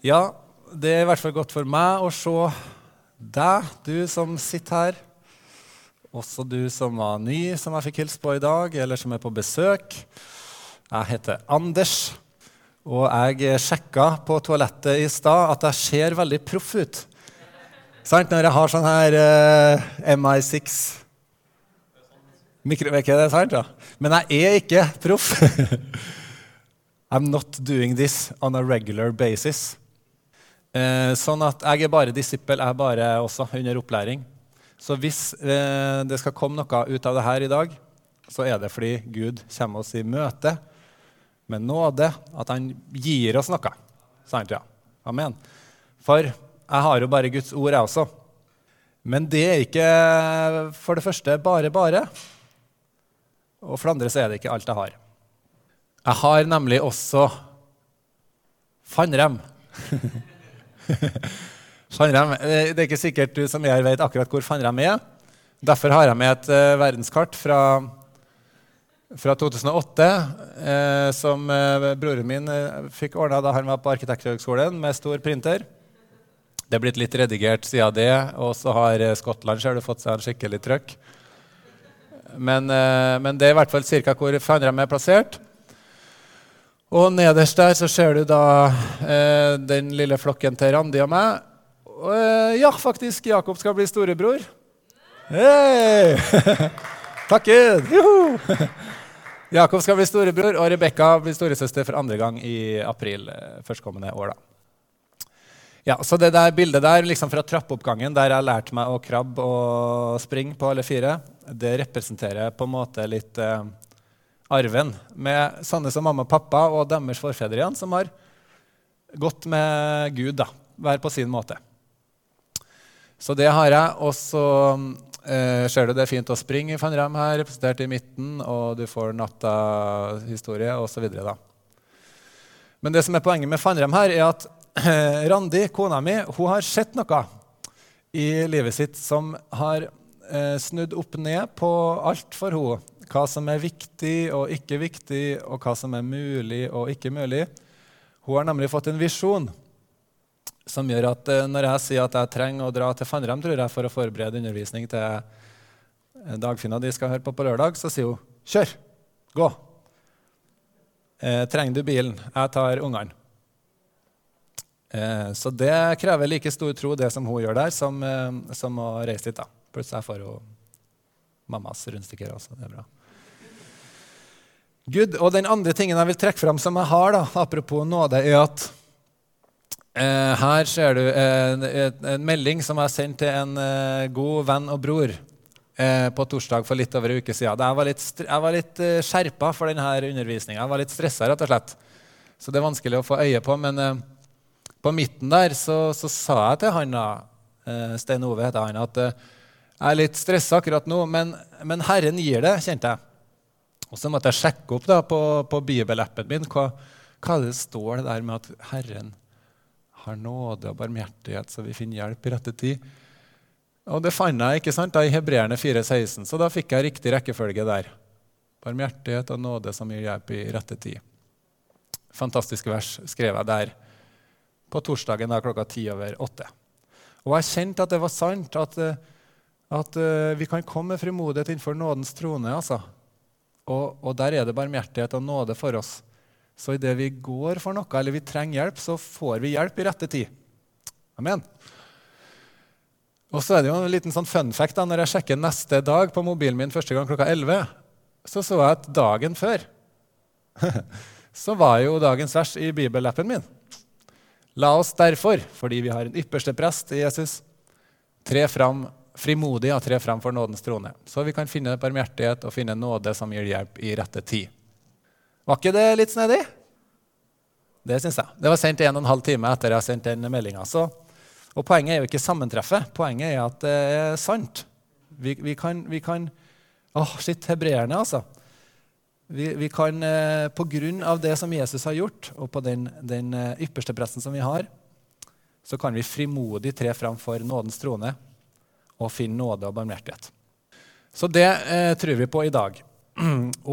Ja, det er i hvert fall godt for meg å se deg, du som sitter her. Også du som var ny, som jeg fikk hilse på i dag, eller som er på besøk. Jeg heter Anders, og jeg sjekka på toalettet i stad at jeg ser veldig proff ut. Sant? Når jeg har sånn her uh, MI6 Mikro, er ikke det sant? Ja? Men jeg er ikke proff. I'm not doing this on a regular basis. Eh, sånn at jeg er bare disippel, jeg er bare også under opplæring. Så hvis eh, det skal komme noe ut av det her i dag, så er det fordi Gud kommer oss i møte med nåde, at han gir oss noe. Sant? Ja. Amen. For jeg har jo bare Guds ord, jeg også. Men det er ikke for det første bare bare. Og for det andre så er det ikke alt jeg har. Jeg har nemlig også Fannrem. Fannrem. Det er ikke sikkert du som jeg vet akkurat hvor Fannrem er. Derfor har jeg med et uh, verdenskart fra, fra 2008 uh, som uh, broren min fikk ordna da han var på Arkitekthøgskolen med stor printer. Det er blitt litt redigert siden det, og så har Skottland selv fått seg en skikkelig trøkk. Men, men, det er i hvert fall ca. hvor Fannrem er plassert. Og nederst der så ser du da eh, den lille flokken til Randi og meg. Og, eh, ja, faktisk, Jakob skal bli storebror. Hei! Takk Gud! Jakob skal bli storebror, og Rebekka blir storesøster for andre gang i april eh, førstkommende år. da. Ja, så det der bildet der liksom fra trappeoppgangen, der jeg lærte meg å krabbe og springe på alle fire, det representerer på en måte litt eh, arven med sånne som mamma og pappa og deres forfedre igjen, som har gått med Gud, da, hver på sin måte. Så det har jeg. Og så eh, ser du det er fint å springe i Fannrem her, representert i midten, og du får natta-historie osv. Men det som er poenget med Fannrem her, er at eh, Randi, kona mi, hun har sett noe i livet sitt som har eh, snudd opp ned på alt for henne hva som er viktig og ikke viktig, og hva som er mulig og ikke mulig. Hun har nemlig fått en visjon som gjør at eh, når jeg sier at jeg trenger å dra til Fannrem tror jeg, for å forberede undervisning til eh, Dagfinna de skal høre på på lørdag, så sier hun 'kjør, gå'. Eh, trenger du bilen? Jeg tar ungene. Eh, så det krever like stor tro, det som hun gjør der, som, eh, som å reise dit. Plutselig får hun mammas rundstykker også. Det er bra. Gud, og Den andre tingen jeg vil trekke fram som jeg har, da, apropos nåde, er at eh, her ser du en, en, melding som jeg sendte til en eh, god venn og bror eh, på torsdag for litt over en uke siden. Jeg var litt, jeg var litt skjerpa for denne undervisninga. Jeg var litt stressa, rett og slett. Så det er vanskelig å få øye på. Men eh, på midten der så, så, sa jeg til han, da, eh, Stein Ove heter han, at jeg er litt stressa akkurat nå, men, men Herren gir det, kjente jeg. Og så måtte jeg sjekke opp da, på, på bibelappen min hva, hva det står det der med at Herren har nåde og barmhjertighet, så vi finner hjelp i rette tid. Og det fant jeg ikke sant, da, i Hebreerne 4,16, så da fikk jeg riktig rekkefølge der. Barmhjertighet og nåde som gir hjelp i rette tid. Fantastiske vers skrev jeg der på torsdagen da, klokka ti over åtte. Og jeg kjente at det var sant, at, at uh, vi kan komme med frimodighet innenfor nådens trone. altså. Og, og, der er det barmhjertighet og nåde for oss. Så idet vi går for noe, eller vi trenger hjelp, så får vi hjelp i rette tid. Amen. Og så er det jo en liten sånn fun fact da, Når jeg sjekker neste dag på mobilen min første gang klokka 11, så så jeg at dagen før så var jo dagens vers i bibelappen min. La oss derfor, fordi vi har en ypperste prest i Jesus, tre fram frimodig å tre frem for nådens trone, så vi kan finne barmhjertighet og finne nåde som gir hjelp i rette tid. Var ikke det litt snedig? Det syns jeg. Det var sendt en og en halv time etter jeg sendte den meldinga. Og poenget er jo ikke sammentreffet. Poenget er at det er sant. Vi, vi kan, vi kan Åh, oh, shit, hebreerne, altså. Vi, vi kan, eh, på grunn av det som Jesus har gjort, og på den, den eh, ypperste presten som vi har, så kan vi frimodig tre fram for nådens trone og finne nåde og barmhjertighet. Så det eh, tror vi på i dag.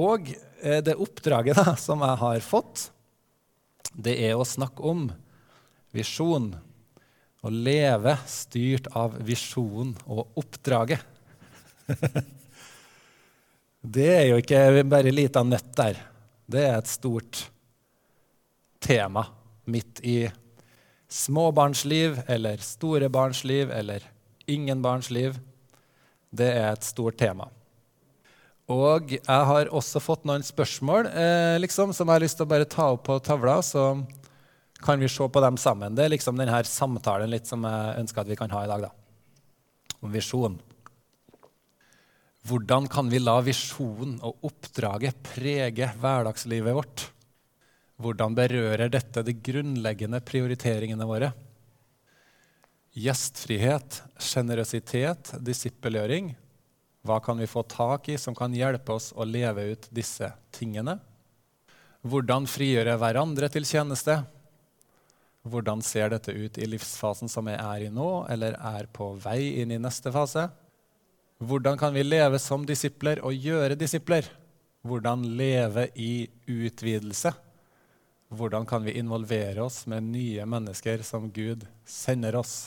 Og eh, det oppdraget da, som jeg har fått, det er å snakke om Visjon. Å leve styrt av visjonen og oppdraget. det er jo ikke bare ei lita nøtt der. Det er et stort tema midt i småbarnsliv eller store barns liv eller ingen barns liv. Det er et stort tema. Og jeg har også fått noen spørsmål eh, liksom, som jeg har lyst til å bare ta opp på tavla. Så kan vi se på dem sammen. Det er liksom denne samtalen litt som jeg ønsker at vi kan ha i dag. da. Om visjon. Hvordan kan vi la visjonen og oppdraget prege hverdagslivet vårt? Hvordan berører dette de grunnleggende prioriteringene våre? Gjestfrihet, sjenerøsitet, disippelgjøring hva kan vi få tak i som kan hjelpe oss å leve ut disse tingene? Hvordan frigjøre hverandre til tjeneste? Hvordan ser dette ut i livsfasen som jeg er i nå, eller er på vei inn i neste fase? Hvordan kan vi leve som disipler og gjøre disipler? Hvordan leve i utvidelse? Hvordan kan vi involvere oss med nye mennesker som Gud sender oss?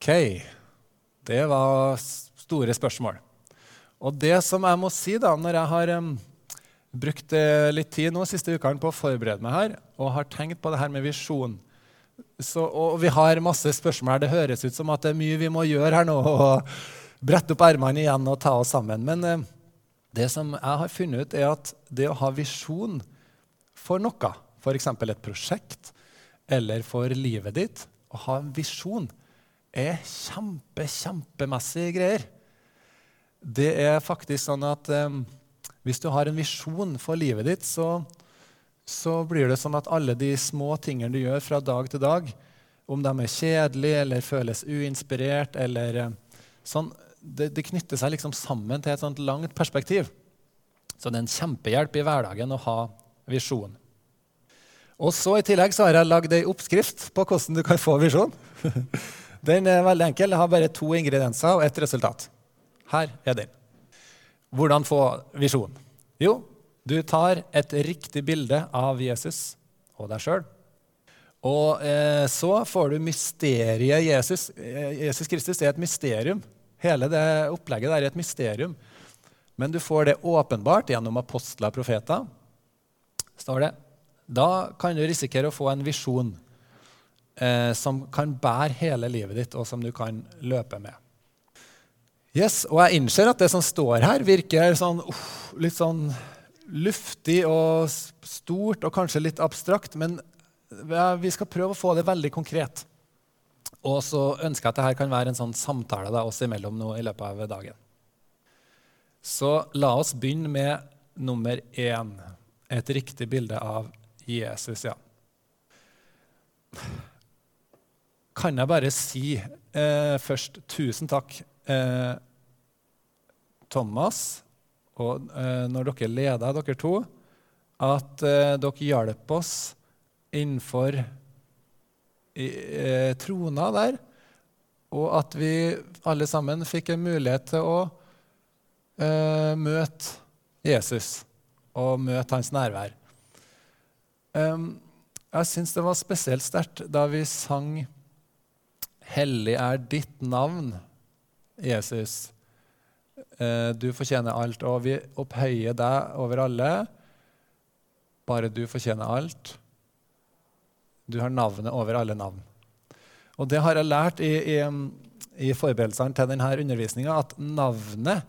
Ok, det var store spørsmål. Og det som jeg må si da, når jeg har um, brukt uh, litt tid nå siste ukene på å forberede meg her, og har tenkt på det her med visjon så, Og vi har masse spørsmål her. Det høres ut som at det er mye vi må gjøre her nå. og Brette opp ermene igjen og ta oss sammen. Men uh, det som jeg har funnet ut, er at det å ha visjon for noe, f.eks. et prosjekt, eller for livet ditt, å ha en visjon, er kjempe, kjempemessige greier det er faktisk sånn at eh, hvis du har en visjon for livet ditt, så, så, blir det sånn at alle de små tingene du gjør fra dag til dag, om de er kjedelige eller føles uinspirert eller eh, sånn, det, det, knytter seg liksom sammen til et sånt langt perspektiv. Så det er en kjempehjelp i hverdagen å ha visjon. Og så I tillegg så har jeg lagd ei oppskrift på hvordan du kan få visjon. Den er veldig enkel. Jeg har bare to ingredienser og ett resultat. Her er den. Hvordan få visjon? Jo, du tar et riktig bilde av Jesus og deg sjøl. Og eh, så får du mysteriet Jesus. Eh, Jesus Kristus er et mysterium. Hele det opplegget der er et mysterium. Men du får det åpenbart gjennom apostler og profeter. står det. Da kan du risikere å få en visjon eh, som kan bære hele livet ditt, og som du kan løpe med. Yes, Og jeg innser at det som står her, virker sånn, uh, litt sånn luftig og stort og kanskje litt abstrakt, men vi skal prøve å få det veldig konkret. Og så ønsker jeg at dette kan være en sånn samtale da, oss imellom nå i løpet av dagen. Så la oss begynne med nummer én. Et riktig bilde av Jesus, ja. Kan jeg bare si eh, først tusen takk eh, Thomas, og eh, når dere leder, dere to, at eh, dere hjalp oss innenfor eh, trona der, og at vi alle sammen fikk en mulighet til å eh, møte Jesus og møte hans nærvær. Um, jeg syns det var spesielt sterkt da vi sang 'Hellig er ditt navn'. Jesus. Eh, du fortjener alt, og vi opphøyer deg over alle. Bare du fortjener alt. Du har navnet over alle navn. Og det har jeg lært i, i, i forberedelsene til denne undervisninga, at navnet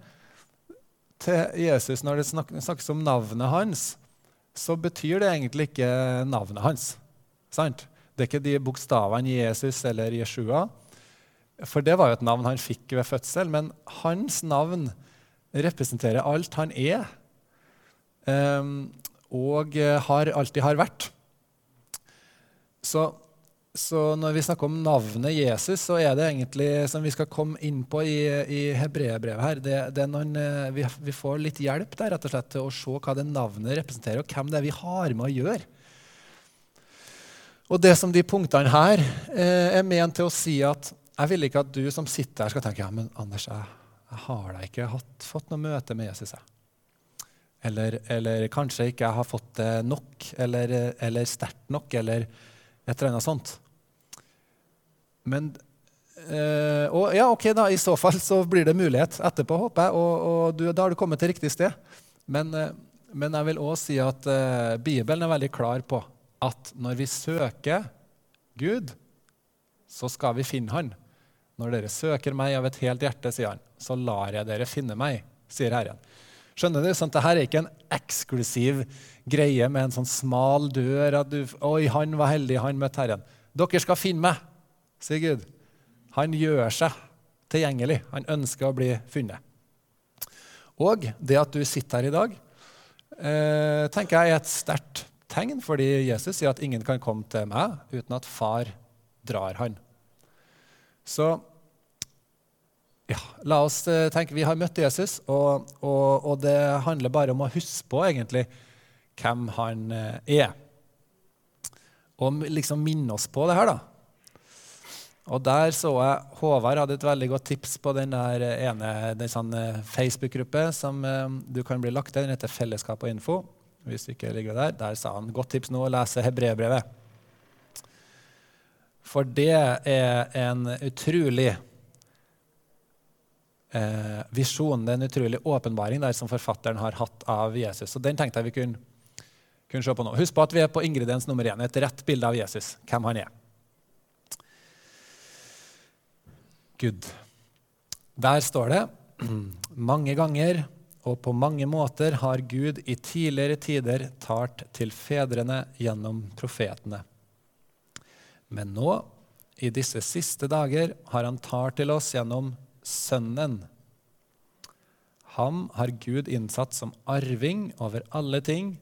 til Jesus, når det snakkes om navnet hans, så betyr det egentlig ikke navnet hans. Sant? Det er ikke de bokstavene Jesus eller Jeshua. For det var jo et navn han fikk ved fødsel, men hans navn representerer alt han er, ehm, og har, alltid har vært. Så, så, når vi snakker om navnet Jesus, så er det egentlig, som vi skal komme inn på i, i hebreerbrevet her, det, det noen, eh, vi, vi, får litt hjelp der, rett og slett, til å se hva det navnet representerer, og hvem det er vi har med å gjøre. Og det som de punktene her eh, er ment til å si at jeg vil ikke at du som sitter her, skal tenke ja, men Anders, jeg, jeg har da ikke hatt, fått noe møte med Jesus. Eller, eller, kanskje ikke jeg har fått det nok, eller, eller sterkt nok, eller Et eller annet sånt. Men eh, og ja, ok, da, I så fall så blir det mulighet etterpå, håper jeg, og, og du, da har du kommet til riktig sted. Men, eh, men jeg vil òg si at eh, Bibelen er veldig klar på at når vi søker Gud, så skal vi finne Han. Når dere søker meg av et helt hjerte, sier han, så lar jeg dere finne meg, sier Herren. Skjønner du? Sånn, Dette er ikke en eksklusiv greie med en sånn smal dør. at du, Oi, han var heldig, han møtte Herren. Dere skal finne meg, sier Gud. Han gjør seg tilgjengelig. Han ønsker å bli funnet. Og det at du sitter her i dag, eh, tenker jeg er et sterkt tegn, fordi Jesus sier at ingen kan komme til meg uten at far drar han. Så ja, la oss eh, tenke, Vi har møtt Jesus, og, og, og, det handler bare om å huske på egentlig hvem han eh, er. Og liksom minne oss på det her, da. Og der så jeg Håvard hadde et veldig godt tips på den der ene sånn Facebook-gruppe som du kan bli lagt til. Den heter Fellesskap og info. Hvis ikke ligger der. Der sa han godt tips nå å lese hebreerbrevet. For det er en utrolig eh, visjon, det er en utrolig åpenbaring der som forfatteren har hatt av Jesus. Så Den tenkte jeg vi kunne, kunne se på nå. Husk på at vi er på ingrediens nummer én, et rett bilde av Jesus, hvem han er. Gud. Der står det mange ganger og på mange måter har Gud i tidligere tider talt til fedrene gjennom profetene. Men nå, i disse siste dager, har han talt til oss gjennom Sønnen. Ham har Gud innsatt som arving over alle ting,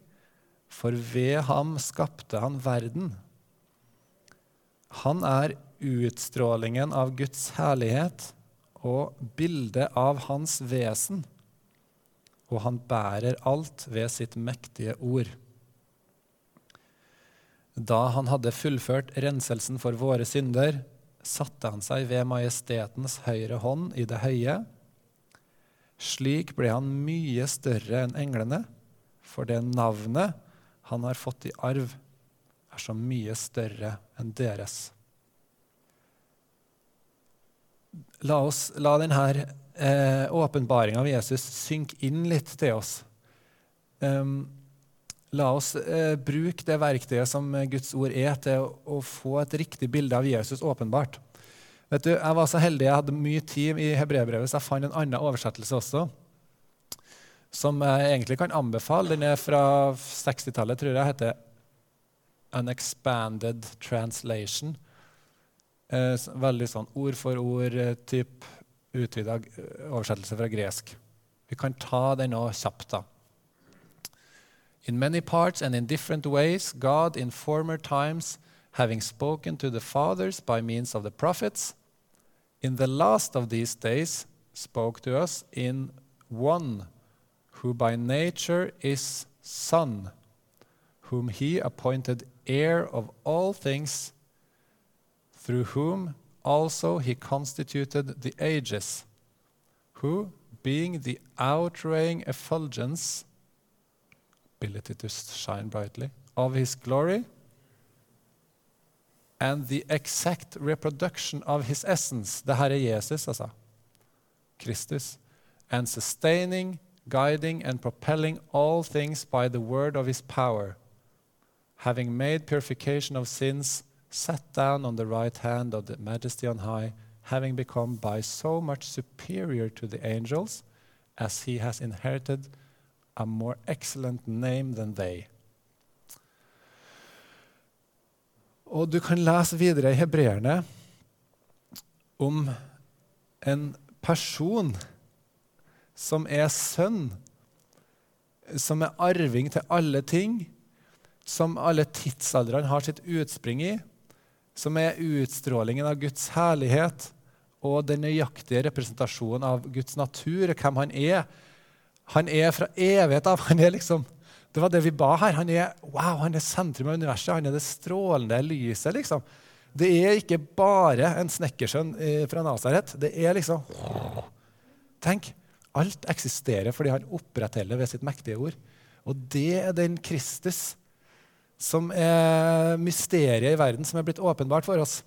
for ved ham skapte han verden. Han er utstrålingen av Guds herlighet og bildet av hans vesen, og han bærer alt ved sitt mektige ord. Da han hadde fullført renselsen for våre synder, satte han seg ved majestetens høyre hånd i det høye. Slik ble han mye større enn englene, for det navnet han har fått i arv, er så mye større enn deres. La oss la denne eh, åpenbaringa av Jesus synke inn litt til oss. Um, La oss eh, bruke det verktøyet som Guds ord er, til å, å, få et riktig bilde av Jesus åpenbart. Vet du, Jeg var så heldig, jeg hadde mye tid i hebreerbrevet, så jeg fant en annen oversettelse også. Som jeg egentlig kan anbefale. Den er fra 60-tallet, tror jeg. heter An Expanded Translation. Eh, veldig sånn ord for ord, eh, utvida eh, oversettelse fra gresk. Vi kan ta den nå kjapt. da. In many parts and in different ways, God in former times, having spoken to the fathers by means of the prophets, in the last of these days spoke to us in one who by nature is Son, whom he appointed heir of all things, through whom also he constituted the ages, who, being the outweighing effulgence, ability to shine brightly, of his glory, and the exact reproduction of his essence. Det her er Jesus, altså. Kristus. And sustaining, guiding, and propelling all things by the word of his power, having made purification of sins, sat down on the right hand of the majesty on high, having become by so much superior to the angels, as he has inherited a more excellent name than they. Og du kan lese videre i hebreerne om en person som er sønn, som er arving til alle ting, som alle tidsaldrene har sitt utspring i, som er utstrålingen av Guds herlighet og den nøyaktige representasjonen av Guds natur, og hvem han er, han er fra evighet av. Han er liksom, det var det vi ba her. Han er, wow, han er sentrum av universet. Han er det strålende lyset. liksom. Det er ikke bare en snekkersønn eh, fra Nasaret. Det er liksom Tenk, alt eksisterer fordi han opprettholder ved sitt mektige ord. Og det er den Kristus som er mysteriet i verden, som er blitt åpenbart for oss.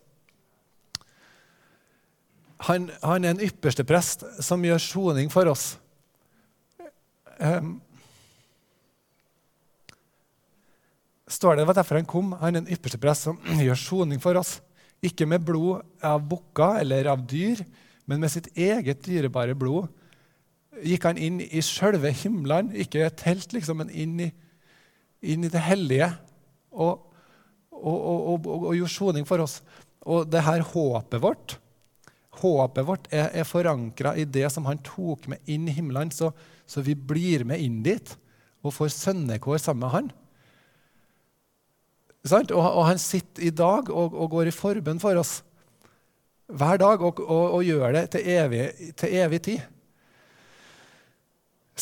Han, han er en ypperste prest som gjør soning for oss. Um, står det, det var derfor han kom. Han er en ypperste prest som gjør soning for oss. Ikke med blod av bukker eller av dyr, men med sitt eget dyrebare blod gikk han inn i sjølve himmelen, ikke telt, liksom, men inn i, inn i det hellige, og, og, og, og gjorde soning for oss. Og det her håpet vårt håpet vårt er, er forankra i det som han tok med inn i himmelen, så, så vi blir med inn dit og får sønnekår sammen med han. Og, og, han sitter i dag og, og går i forbønn for oss hver dag og, og gjør det til evig, til evig, tid.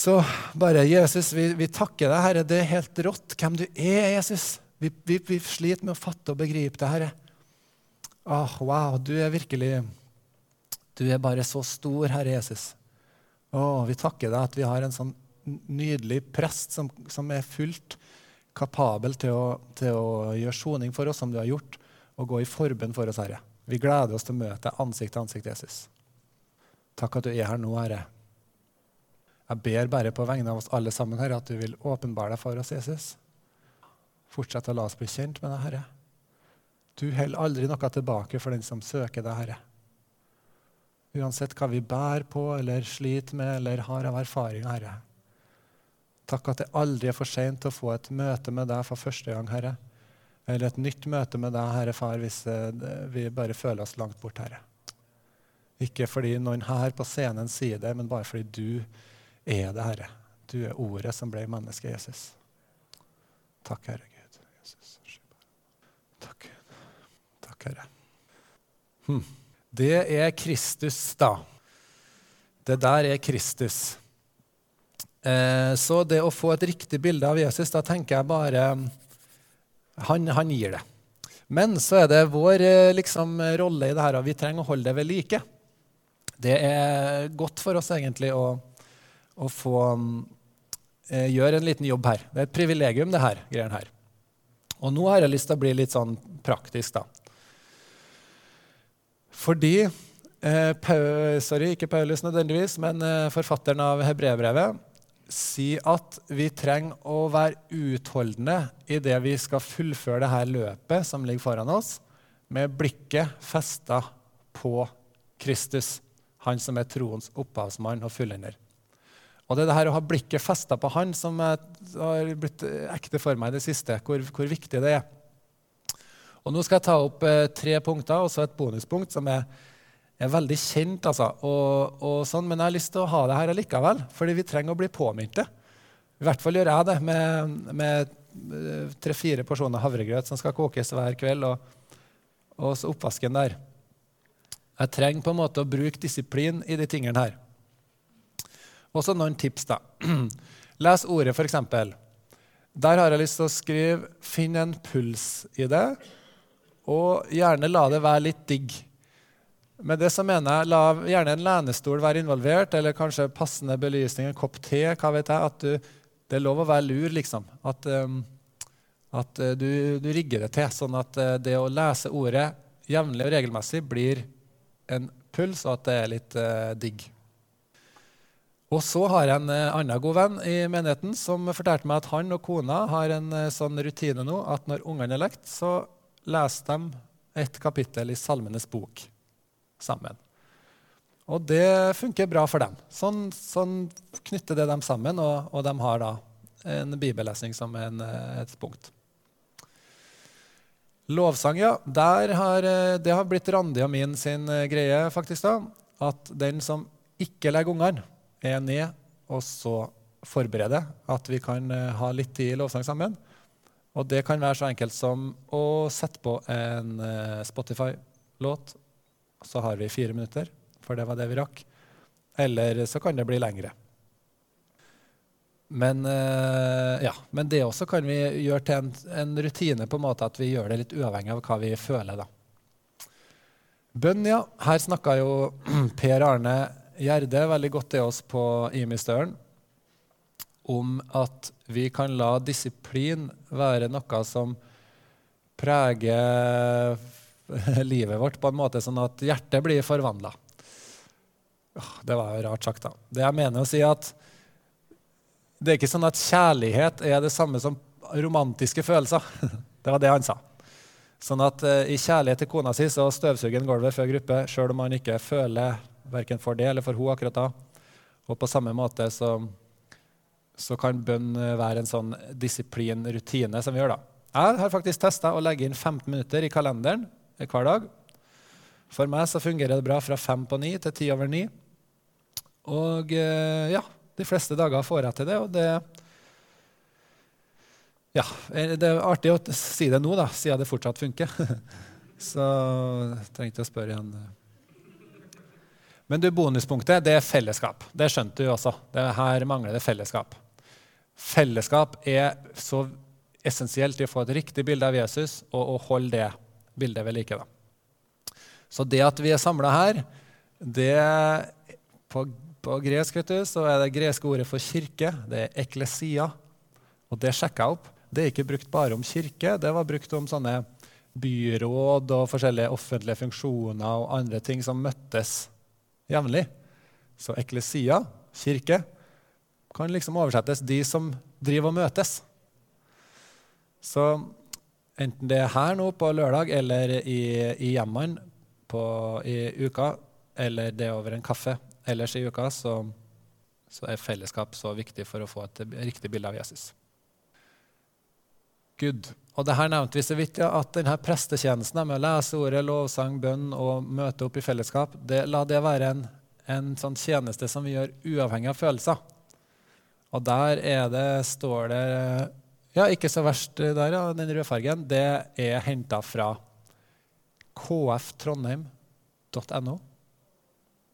Så bare Jesus, vi, vi, takker deg, Herre. Det er helt rått hvem du er, Jesus. Vi, vi, vi sliter med å fatte og begripe det, Herre. Oh, wow, du er virkelig Du er bare så stor, Herre Jesus. Oh, vi takker deg at vi har en sånn nydelig prest som, som er fullt kapabel til å, til å gjøre soning for oss, som du har gjort, og gå i forbønn for oss, Herre. Vi gleder oss til å møte deg ansikt til ansikt, Jesus. Takk at du er her nå, Herre. Jeg ber bare på vegne av oss alle sammen, Herre, at du vil åpenbare deg for oss, Jesus. Fortsett å la oss bli kjent med deg, Herre. Du holder aldri noe tilbake for den som søker deg, Herre. Uansett hva vi bærer på eller sliter med eller har av erfaring, Herre. Takk at det aldri er for seint å få et møte med deg for første gang, Herre. Eller et nytt møte med deg, Herre Far, hvis eh, vi bare føler oss langt bort, Herre. Ikke fordi noen her på scenen sier det, men bare fordi du er det, Herre. Du er ordet som ble menneske, Jesus. Takk, Herre Gud. Takk. Takk, Herre. Hm. Det er Kristus, da. Det der er Kristus. Eh, så det å få et riktig bilde av Jesus, da tenker jeg bare han, han gir det. Men så er det vår eh, liksom, rolle i det her, og vi trenger å holde det ved like. Det er godt for oss egentlig å, å få eh, gjøre en liten jobb her. Det er et privilegium, det her, greiene her. Og nå har jeg lyst til å bli litt sånn praktisk, da. Fordi eh, Paul, Sorry, ikke Paulus nødvendigvis, men eh, forfatteren av Hebreerbrevet sier at vi trenger å være utholdende i det vi skal fullføre det her løpet som ligger foran oss, med blikket festa på Kristus, han som er troens opphavsmann og fullender. Og det er det her å ha blikket festa på han som har blitt ekte for meg i det siste, hvor, hvor, viktig det er. Og Nå skal jeg ta opp eh, tre punkter og så et bonuspunkt som er er veldig kjent, altså, og, og sånn, men jeg har lyst til å ha det her allikevel, fordi vi trenger å bli påminnet. I hvert fall gjør jeg det med, med eh, tre-fire porsjoner havregrøt som skal kokes hver kveld, og, og så oppvasken der. Jeg trenger på en måte å bruke disiplin i de tingene her. Og så noen tips, da. Les ordet, f.eks. Der har jeg lyst til å skrive 'finn en puls' i det, og gjerne la det være litt digg. Med det så mener jeg la gjerne en lenestol være involvert, eller kanskje passende belysning, en kopp te. hva vet jeg, at du, Det er lov å være lur, liksom. At, um, at uh, du, du, rigger det til, sånn at uh, det å lese ordet jevnlig og regelmessig blir en puls, og at det er litt uh, digg. Og så har jeg en annen god venn i menigheten som fortalte meg at han og kona har en sånn rutine nå at når ungene er lekt, så leser de et kapittel i Salmenes bok sammen. Og det funker bra for dem. Sånn, sånn knytter det dem sammen, og, og, de har da en bibellesning som en, et punkt. Lovsang, ja. Har, det har blitt Randi og min sin greie, faktisk. da, At den som ikke legger ungene, er ned og så forberede at vi kan eh, ha litt tid i lovsang sammen. Og det kan være så enkelt som å sette på en eh, Spotify-låt så har vi fire minutter, for det var det vi rakk. Eller så kan det bli lengre. Men, eh, ja, men det også kan vi gjøre til en, en, rutine på en måte at vi gjør det litt uavhengig av hva vi føler. da. Bønn, ja. Her snakka jo Per Arne Gjerde veldig godt til oss på Imistølen om at vi kan la disiplin være noe som preger livet vårt på en måte sånn at hjertet blir forvandla. Det var jo rart sagt, da. Det jeg mener å si at det er ikke sånn at kjærlighet er det samme som romantiske følelser. Det var det han sa. Sånn at uh, I kjærlighet til kona si så støvsuger han gulvet før gruppe, sjøl om han ikke føler verken for det eller for hun akkurat da. Og på samme måte så, så kan bønn være en sånn disiplin-rutine som vi gjør. da. Jeg har faktisk testa å legge inn 15 minutter i kalenderen hver dag. For meg så fungerer det bra fra fem på ni til ti over ni. Og uh, ja, de fleste dager får jeg til det. og det ja, Det er artig å si det nå, da, siden det fortsatt funker. Så trengte jeg å spørre igjen. Men du, bonuspunktet det er fellesskap. Det skjønte du også. Det her mangler det fellesskap. Fellesskap er så essensielt i å få et riktig bilde av Jesus og å holde det bildet ved like. Da. Så det at vi er samla her, det på, på gresk vet du, så er det greske ordet for kirke. Det er eklesia. Og det sjekka jeg opp. Det er ikke brukt bare om kirke, det var brukt om sånne byråd og forskjellige offentlige funksjoner og andre ting som møttes jevnlig. Så eklesia, kirke, kan liksom oversettes de som driver og møtes. Så enten det er her nå på lørdag eller i, i hjemmene i uka, eller det er over en kaffe ellers i uka, så, så er fellesskap så viktig for å få et riktig bilde av Jesus. Gud. Og det her nevnte vi så vidt, ja, at denne prestetjenesten med å lese ordet, lovsang, bønn og møte opp i fellesskap, det, la det være en, en sånn tjeneste som vi gjør uavhengig av følelser. Og der er det, står det Ja, ikke så verst der, ja, den rødfargen. Det er henta fra kftrondheim.no.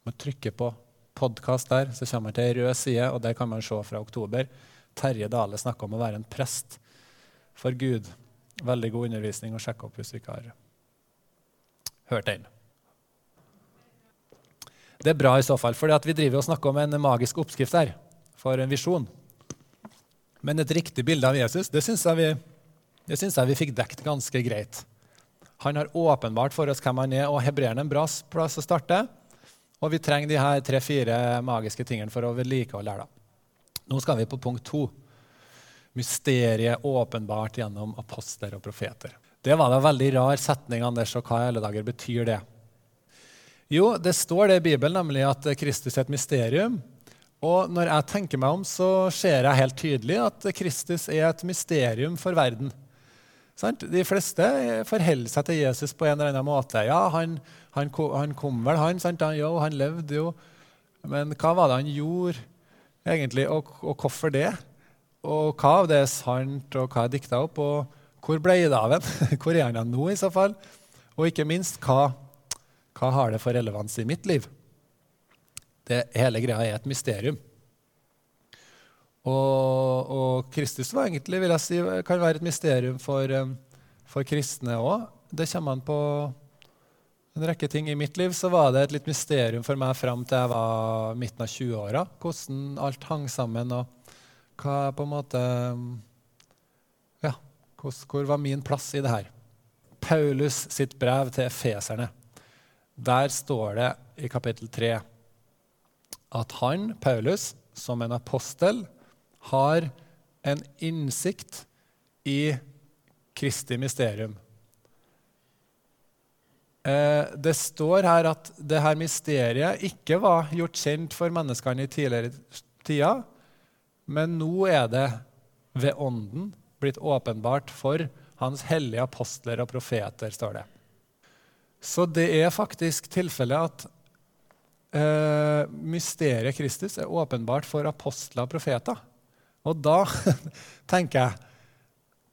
Man trykker på podkast der, så kommer man til ei rød side, og der kan man se fra oktober. Terje Dale snakker om å være en prest for Gud. Veldig god undervisning å sjekke opp hvis du ikke har hørt den. Det er bra i så fall, for vi driver og snakker om en magisk oppskrift her for en visjon. Men et riktig bilde av Jesus det syns jeg, jeg, vi fikk dekt ganske greit. Han har åpenbart for oss hvem han er, og hebreeren en bra plass å starte. Og vi trenger de her tre-fire magiske tingene for å vedlikeholde her. Nå skal vi på punkt to mysteriet åpenbart gjennom apostler og profeter. Det var da veldig rar setning, Anders, og hva i alle dager betyr det? Jo, det står det i Bibelen, nemlig at Kristus er et mysterium. Og når jeg tenker meg om, så ser jeg helt tydelig at Kristus er et mysterium for verden. De fleste forholder seg til Jesus på en eller annen måte. Ja, han, han, han kom vel, han. Sant? Jo, han levde jo. Men hva var det han gjorde, egentlig, og, og hvorfor det? Og hva av det er sant, og hva er dikta opp? Og hvor ble det av en? Hvor er han nå, i så fall? Og ikke minst, hva, hva har det for relevans i mitt liv? Det Hele greia er et mysterium. Og, og, Kristus var egentlig, vil jeg si, kan være et mysterium for, um, for kristne òg. Det kommer an på en rekke ting. I mitt liv så var det et litt mysterium for meg fram til jeg var midten av 20-åra. Hvordan alt hang sammen. og hva på en måte Ja, hvor var min plass i det her? Paulus sitt brev til efeserne. Der står det i kapittel 3 at han, Paulus, som en apostel, har en innsikt i Kristi mysterium. Eh, det står her at det her mysteriet ikke var gjort kjent for menneskene i tidligere tider, men nå er det ved Ånden blitt åpenbart for Hans hellige apostler og profeter, står det. Så det er faktisk tilfellet at eh, mysteriet Kristus er åpenbart for apostler og profeter. Og da tenker jeg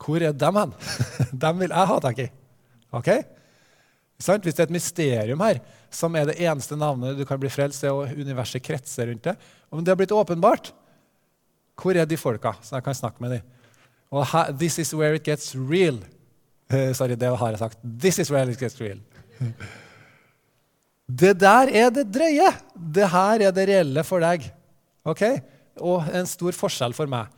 Hvor er dem hen? dem vil jeg ha tak i. Ok? Hvis det er et mysterium her, som er det eneste navnet du kan bli frelst det og universet kretser rundt det, om det har blitt åpenbart, hvor er de folka, så jeg kan snakke med dem? Og her, this is where it gets real. Uh, sorry, det har jeg sagt. This is where it gets real. det der er det drøye. Det her er det reelle for deg. Ok? og en stor forskjell for meg.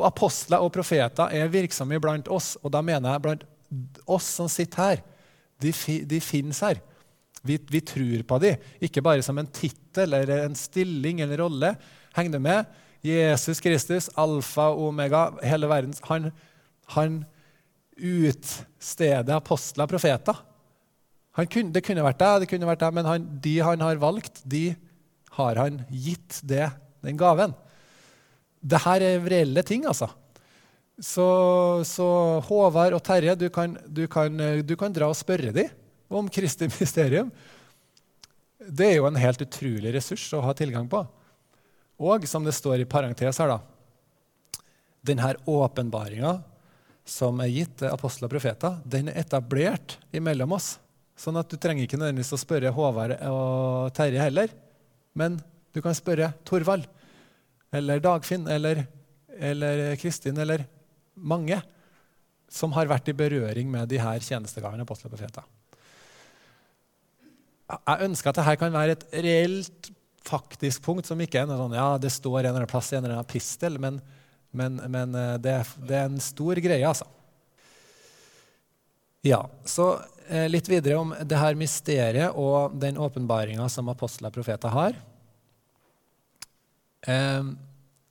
Apostler og profeter er virksomme blant oss, og da mener jeg blant oss som sitter her. De, de finnes her. Vi, vi, tror på dem, ikke bare som en tittel eller en stilling eller rolle. Heng du med? Jesus Kristus, alfa og omega, hele verdens Han, han utsteder apostler og profeter. Kunne, det kunne vært deg, det kunne vært deg, men han, de han har valgt, de har han gitt det, den gaven. Dette er reelle ting, altså. Så, så Håvard og Terje, du kan, du, kan, du kan, dra og spørre dem om Kristi mysterium. Det er jo en helt utrolig ressurs å ha tilgang på. Og som det står i parentes her, da Denne åpenbaringa som er gitt til apostler og profeter, den er etablert imellom oss. Sånn at du trenger ikke nødvendigvis å spørre Håvard og Terje heller. Men du kan spørre Torvald eller Dagfinn eller, eller Kristin eller mange som har vært i berøring med de her tjenestegavene apostler og profeter. Jeg ønsker at dette kan være et reelt, faktisk punkt som ikke er noe sånn, ja, det står en eller annen plass i en eller annen pistel, men, men, men det, det, det, er en stor greie, altså. Ja, så eh, litt videre om det her mysteriet og den åpenbaringa som apostler og profeter har. Eh,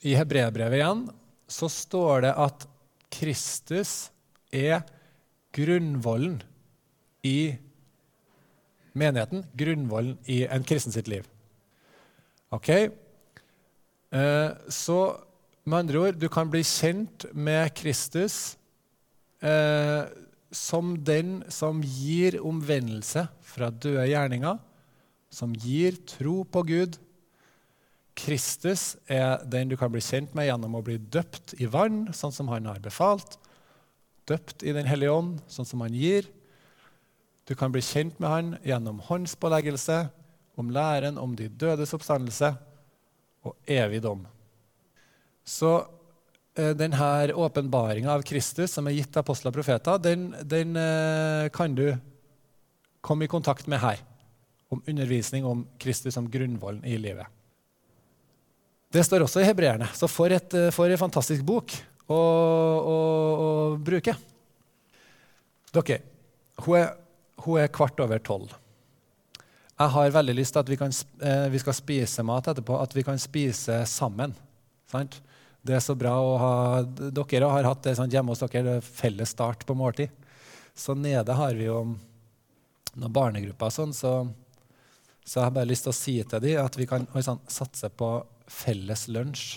I hebreerbrevet igjen så står det at Kristus er grunnvollen i menigheten, grunnvollen i en kristen sitt liv. Ok? Eh, så med andre ord, du kan bli kjent med Kristus eh, som den som gir omvendelse fra døde gjerninger, som gir tro på Gud, Kristus er den du kan bli kjent med gjennom å bli døpt i vann, sånn som han har befalt. Døpt i Den hellige ånd, sånn som han gir. Du kan bli kjent med han gjennom håndspåleggelse, om læren om de dødes oppstandelse og evig dom. Så eh, denne åpenbaringa av Kristus som er gitt av apostler og profeter, den, den eh, kan du komme i kontakt med her. Om undervisning om Kristus som grunnvollen i livet. Det står også i hebreerne. Så for, et, eh, for en fantastisk bok å, å, å bruke. Dere, hun er, hun er, kvart over tolv. Jeg har veldig lyst til at vi, kan, eh, vi, skal spise mat etterpå, at vi kan spise sammen. Sant? Det er så bra å ha Dere har hatt det sant, hjemme hos dere, felles start på måltid. Så nede har vi jo noen barnegrupper sånn, så, så jeg har bare lyst til å si til dem at vi kan sånn, satse på felles lunsj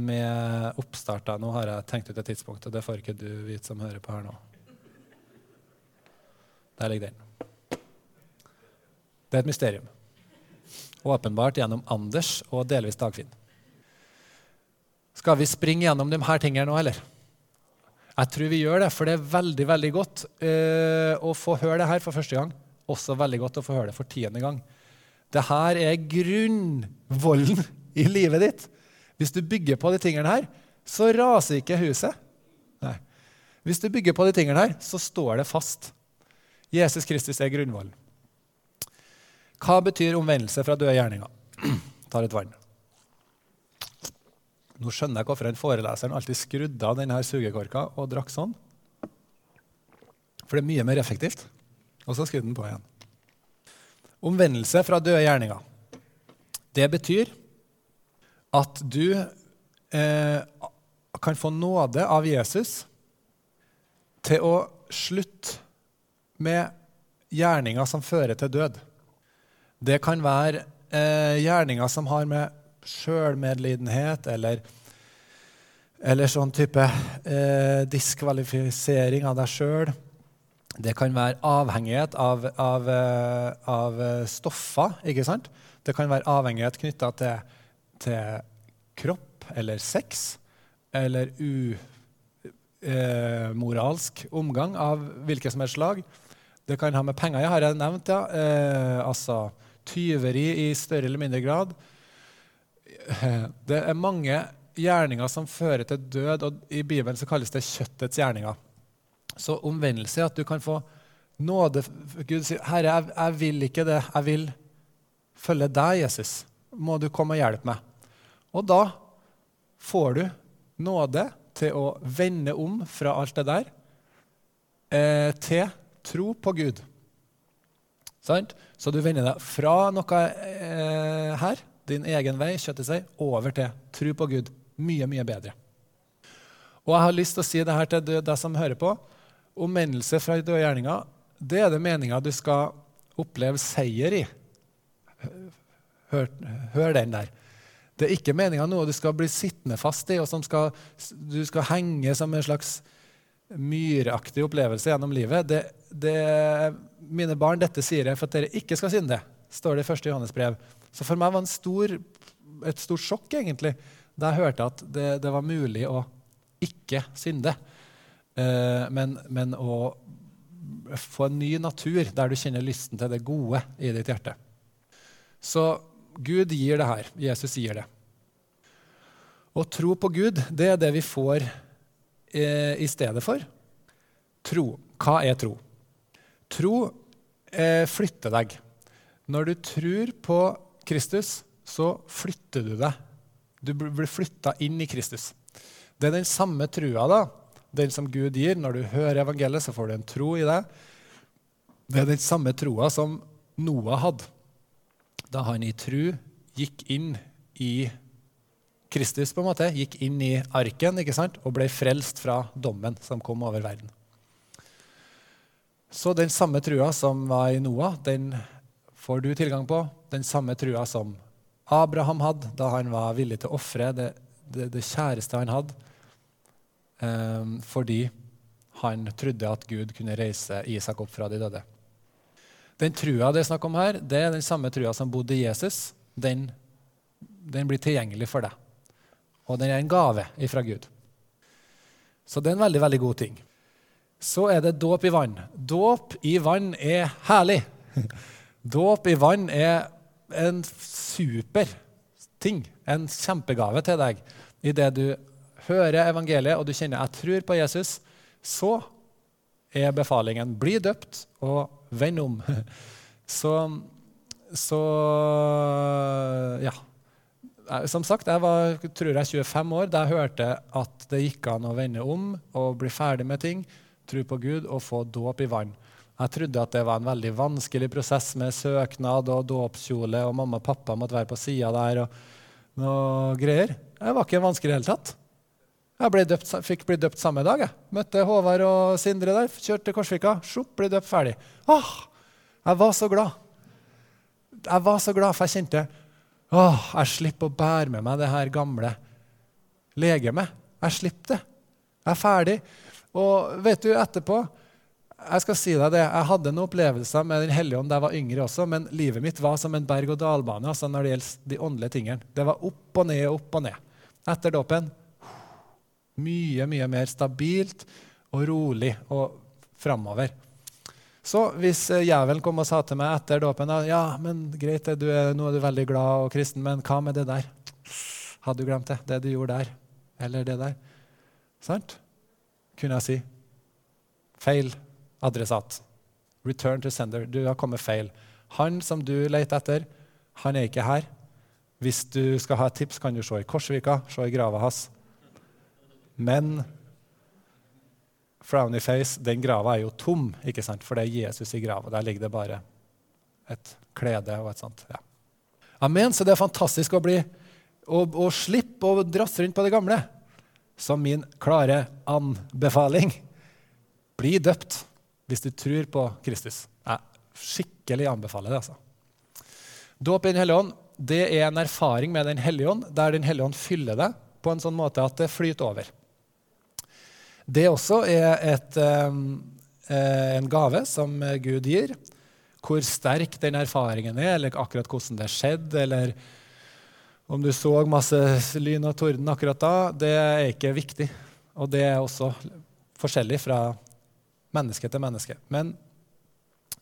med oppstart. Nå har jeg tenkt ut et tidspunkt, og det får ikke du vite som hører på her nå. Der ligger den. Det er et mysterium. Åpenbart gjennom Anders og delvis Dagfinn. Skal vi springe gjennom de her tingene nå, eller? Jeg tror vi gjør det, for det er veldig veldig godt uh, å få høre det her for første gang. Også veldig godt å få høre det for tiende gang. Det her er grunnvollen i livet ditt. Hvis du bygger på de tingene her, så raser ikke huset. Nei. Hvis du bygger på de tingene her, så står det fast. Jesus Kristus er grunnvollen. Hva betyr omvendelse fra døde gjerninger? Tar et vann. Nå skjønner jeg hvorfor en foreleseren alltid skrudde av denne sugekorka og drakk sånn. For det er mye mer effektivt. Og så skrudde den på igjen. Omvendelse fra døde gjerninger. Det betyr at du eh, kan få nåde av Jesus til å slutte med gjerninger som fører til død. Det kan være eh, gjerninger som har med sjølmedlidenhet eller, eller sånn type eh, diskvalifisering av deg sjøl det kan være avhengighet av, av, eh, av eh, stoffer. ikke sant? Det kan være avhengighet knytta til, til, kropp eller sex eller umoralsk eh, omgang av hvilket som helst slag. Det kan ha med penger jeg har nevnt, ja. Eh, altså tyveri i større eller mindre grad. Det er mange gjerninger som fører til død, og i Bibelen så kalles det kjøttets gjerninger. Så omvendelse er at du kan få nåde. Gud sier, 'Herre, jeg, jeg, vil ikke det. Jeg vil følge deg, Jesus.' må du komme og hjelpe meg. Og da får du nåde til å vende om fra alt det der eh, til tro på Gud. Så du vender deg fra noe eh, her, din egen vei, kjøttet seg, over til tro på Gud. Mye, mye bedre. Og jeg har lyst til å si det her til deg som hører på. Omvendelse fra døde gjerninger, det er det meninga du skal oppleve seier i. Hør, hør den der. Det er ikke meninga noe du skal bli sittende fast i, og som skal, du skal henge som en slags myraktig opplevelse gjennom livet. Det, det, mine barn, dette sier jeg for at dere ikke skal synde, står det i 1. Johannes brev. Så for meg var det stor, et stort sjokk egentlig, da jeg hørte at det, det var mulig å ikke synde, eh, men, men, å få en ny natur der du kjenner lysten til det gode i ditt hjerte. Så Gud gir det her. Jesus gir det. Å tro på Gud, det er det vi får eh, i stedet for tro. Hva er tro? Tro eh, flytter deg. Når du tror på Kristus, så flytter du deg. Du blir flytta inn i Kristus. Det er den samme trua, da, den som Gud gir. Når du hører evangeliet, så får du en tro i det. Det er den samme troa som Noah hadde da han i tru gikk inn i Kristus, på en måte, gikk inn i arken ikke sant? og ble frelst fra dommen som kom over verden. Så den samme trua som var i Noah, den får du tilgang på. Den samme trua som Abraham hadde da han var villig til å ofre det, det, det, kjæreste han hadde, um, fordi han trodde at Gud kunne reise Isak opp fra de døde. Den trua det er snakk om her, det er den samme trua som bodde i Jesus. Den, den blir tilgjengelig for deg. Og den er en gave ifra Gud. Så det er en veldig, veldig god ting. Så er det dåp i vann. Dåp i vann er herlig. Dåp i vann er en super ting, en kjempegave til deg. Idet du hører evangeliet og du kjenner jeg tror på Jesus, så er befalingen bli døpt og vend om. Så, så ja. Som sagt, jeg var tror jeg 25 år da jeg hørte at det gikk an å vende om og bli ferdig med ting, tro på Gud og få dåp i vann. Jeg trodde at det var en veldig vanskelig prosess med søknad og dåpskjole, og mamma og pappa måtte være på sida der og noe greier. Det var ikke vanskelig i det hele tatt. Jeg døpt, fikk bli døpt samme dag. Jeg. Møtte Håvard og Sindre der. Kjørte til Korsvika. Sjopp, ble døpt ferdig. Åh, jeg var så glad. Jeg var så glad, for jeg kjente åh, jeg slipper å bære med meg det her gamle legemet. Jeg slipper det. Jeg er ferdig. Og vet du, etterpå jeg skal si deg det, jeg hadde noen opplevelser med Den hellige ånd da jeg var yngre også, men livet mitt var som en berg-og-dal-bane altså når det gjelder de åndelige tingene. Det var opp og ned og opp og ned. Etter dåpen mye, mye mer stabilt og rolig og framover. Så hvis eh, jævelen kom og sa til meg etter dåpen ja, men greit, du er, nå er du veldig glad og kristen, men hva med det der? Hadde du glemt det? Det du gjorde der? Eller det der? Sant? Kunne jeg si. Feil adressat. Return to sender. Du har kommet feil. Han som du leter etter, han er ikke her. Hvis du skal ha et tips, kan du se i Korsvika, se i grava hans. Men frowny face, den grava er jo tom, ikke sant? for det er Jesus i grava. Der ligger det bare et klede og et sånt. Ja. Amen. Så det er fantastisk å bli å, å slippe å drasse rundt på det gamle. Som min klare anbefaling. Bli døpt hvis du tror på Kristus. Jeg skikkelig anbefaler det. altså. Dåp i Den hellige ånd det er en erfaring med Den hellige ånd, der Den hellige ånd fyller deg på en sånn måte at det flyter over. Det også er et, eh, en gave som Gud gir. Hvor sterk den erfaringen er, eller akkurat hvordan det skjedde, eller om du så masse lyn og torden akkurat da, det er ikke viktig. Og det er også forskjellig fra menneske til menneske. Men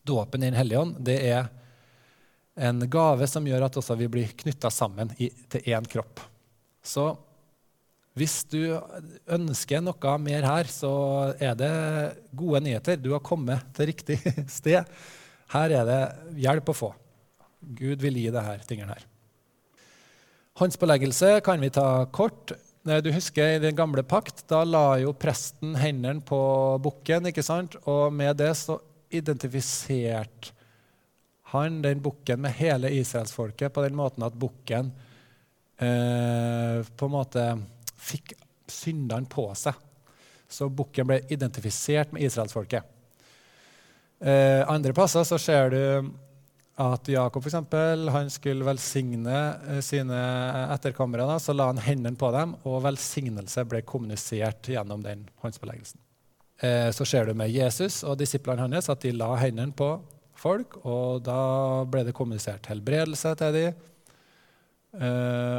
dåpen i Den hellige ånd det er en gave som gjør at vi blir knytta sammen i, til én kropp. Så hvis du ønsker noe mer her, så er det gode nyheter. Du har kommet til riktig sted. Her er det hjelp å få. Gud vil gi deg her tingene her. Håndspåleggelse kan vi ta kort. Du husker I den gamle pakt da la jo presten hendene på bukken. ikke sant? Og med det så identifiserte han den bukken med hele israelsfolket på den måten at bukken eh, på en måte fikk syndene på seg. Så bukken ble identifisert med israelsfolket. Eh, andre plasser så ser du at Jakob for eksempel, han skulle velsigne eh, sine etterkommere. Så la han hendene på dem, og velsignelse ble kommunisert gjennom den håndspåleggelsen. Eh, så ser du med Jesus og disiplene hans at de la hendene på folk, og da ble det kommunisert helbredelse til dem.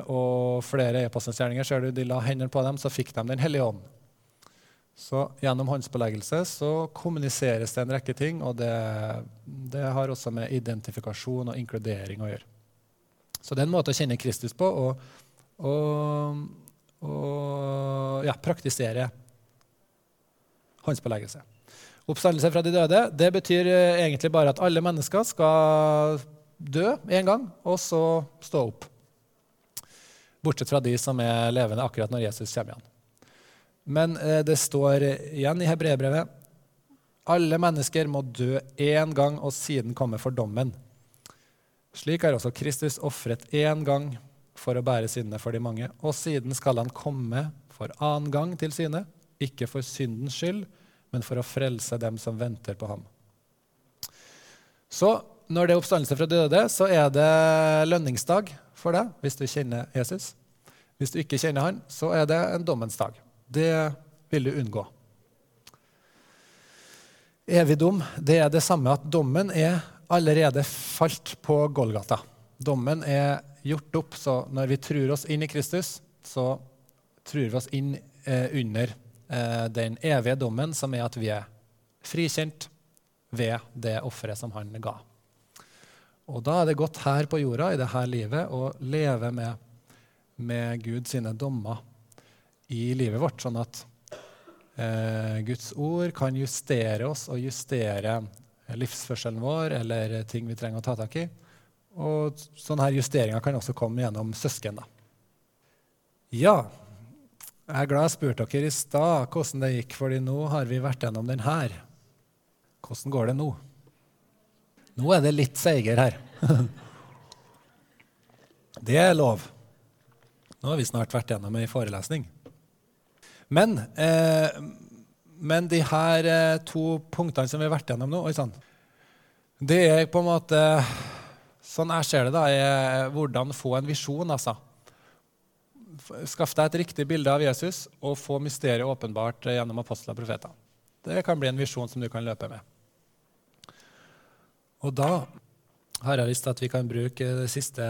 Og flere e-postgjerninger ser du, de la hendene på dem, så fikk de Den hellige ånd. Så gjennom håndsbeleggelse så kommuniseres det en rekke ting, og det, det, har også med identifikasjon og inkludering å gjøre. Så det er en måte å kjenne Kristus på og, og, og ja, praktisere håndsbeleggelse. Oppstandelse fra de døde det betyr eh, egentlig bare at alle mennesker skal dø en gang, og så stå opp. Bortsett fra de som er levende akkurat når Jesus kommer igjen. Men eh, det står igjen i hebreerbrevet alle mennesker må dø én gang og siden komme for dommen. Slik er også Kristus ofret én gang for å bære syndene for de mange, og siden skal han komme for annen gang til syne, ikke for syndens skyld, men for å frelse dem som venter på ham. Så når det er oppstandelse fra døde, så er det lønningsdag for deg hvis du kjenner Jesus. Hvis du ikke kjenner han, så er det en dommens dag. Det vil du unngå. Evig dom det er det samme at dommen er allerede falt på Golgata. Dommen er gjort opp, så når vi tror oss inn i Kristus, så tror vi oss inn eh, under eh, den evige dommen, som er at vi er frikjent ved det offeret som han ga. Og da er det godt her på jorda, i dette livet, å leve med, med Gud sine dommer i livet vårt, sånn at eh, Guds ord kan justere oss og justere livsførselen vår eller ting vi trenger å ta tak i. Og sånne justeringer kan også komme gjennom søsken. da. Ja, jeg er glad jeg spurte dere i stad hvordan det gikk, fordi nå har vi vært gjennom den her. Hvordan går det nå? Nå er det litt seigere her. det er lov. Nå har vi snart vært gjennom ei forelesning. Men, eh, men de her eh, to punktene som vi har vært gjennom nå, sånn, det er på en måte Sånn jeg ser det, da, er hvordan få en visjon. altså. Skaff deg et riktig bilde av Jesus og få mysteriet åpenbart gjennom apostler og profeter. Det kan bli en visjon som du kan løpe med. Og da har jeg til at vi kan bruke det siste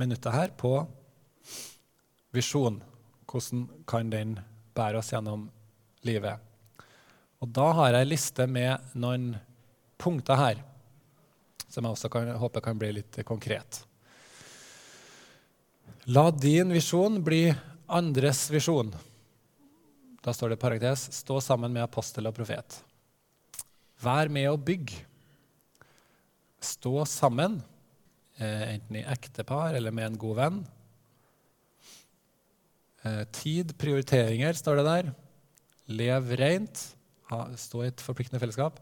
minuttet her på visjon. Hvordan kan den bære oss gjennom livet? Og da har jeg en liste med noen punkter her som jeg også kan, håper kan bli litt konkret. La din visjon bli andres visjon. Da står det parentes stå sammen med apostel og profet. Vær med å bygge. Stå sammen, eh, enten i ektepar eller med en god venn. Eh, tid, prioriteringer, står det der. Lev rent. stå i et forpliktende fellesskap.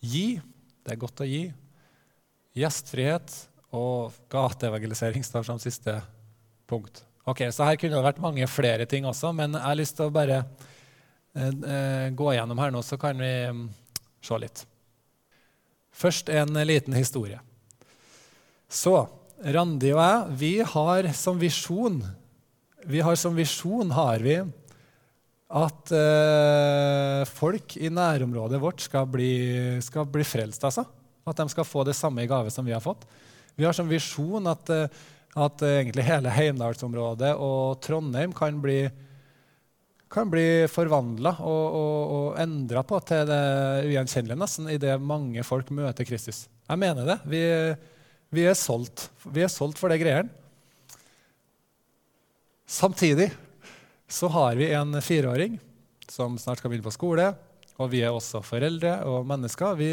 Gi. Det er godt å gi. Gjestfrihet og gateevangelisering står som siste punkt. Ok, Så her kunne det vært mange flere ting også, men jeg har lyst til å bare eh, eh gå gjennom her nå, så kan vi um, se litt. Først en liten historie. Så Randi og jeg, vi har som visjon vi har som visjon har vi at eh, folk i nærområdet vårt skal bli, skal bli, frelst. altså. At de skal få det samme i gave som vi har fått. Vi har som visjon at, eh, at egentlig hele Heimdalsområdet og Trondheim kan bli, kan bli forvandla og, og, og endra på til det ugjenkjennelige nesten idet mange folk møter Kristus. Jeg mener det. Vi, vi er solgt. Vi er solgt for det greiene. Samtidig så har vi en fireåring som snart skal begynne på skole. Og vi er også foreldre og mennesker. Vi,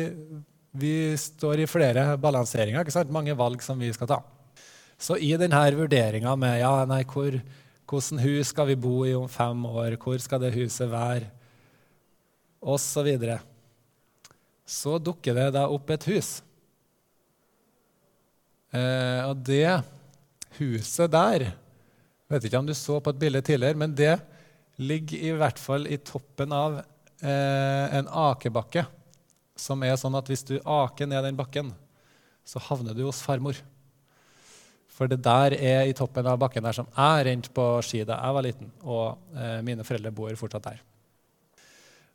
vi står i flere balanseringer, ikke sant? mange valg som vi skal ta. Så i denne vurderinga med ja, nei, hvor, hvordan hus skal vi bo i om fem år, hvor skal det huset være, osv., så, videre, så dukker det da opp et hus. Eh, og det huset der vet ikke om du så på et bilde tidligere, men det ligger i hvert fall i toppen av eh, en akebakke. Som er sånn at hvis du aker ned den bakken, så havner du hos farmor. For det der er i toppen av bakken der som jeg rente på ski da jeg var liten. Og eh, mine foreldre bor fortsatt der.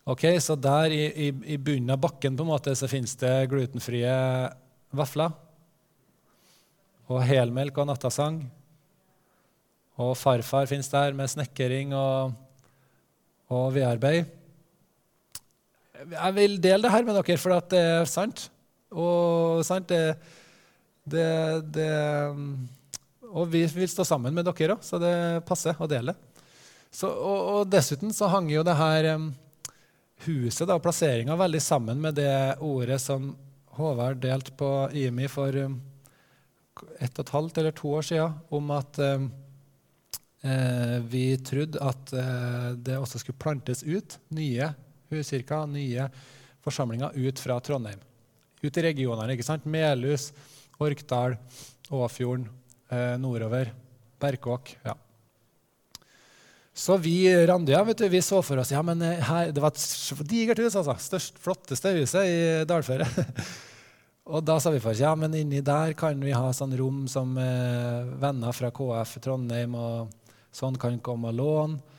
Ok, Så der i, i, i bunnen av bakken på en måte, så finnes det glutenfrie vafler. Og helmelk og nattasang. Og farfar finnes der med snekring og, og vedarbeid. Jeg vil dele det her med dere, for det er sant. Og sant, det, det, det Og vi vil stå sammen med dere òg, så det passer å dele. Så, og, og, dessuten så hang jo det her huset, da, plasseringa, veldig sammen med det ordet som Håvard delte på IMI for ett og et halvt eller to år siden, om at Eh, vi trodde at eh, det også skulle plantes ut nye huskirker, nye forsamlinger ut fra Trondheim. Ut i regionene. ikke sant? Melhus, Orkdal, Åfjorden, eh, nordover. Berkåk. ja. Så vi Randøya vet du, vi så for oss ja, men her, Det var et digert hus. altså. Størst, flotteste huset i dalføret. Og da sa vi for oss ja, men inni der kan vi ha sånn rom som eh, venner fra KF Trondheim og Sånn kan komme og låne.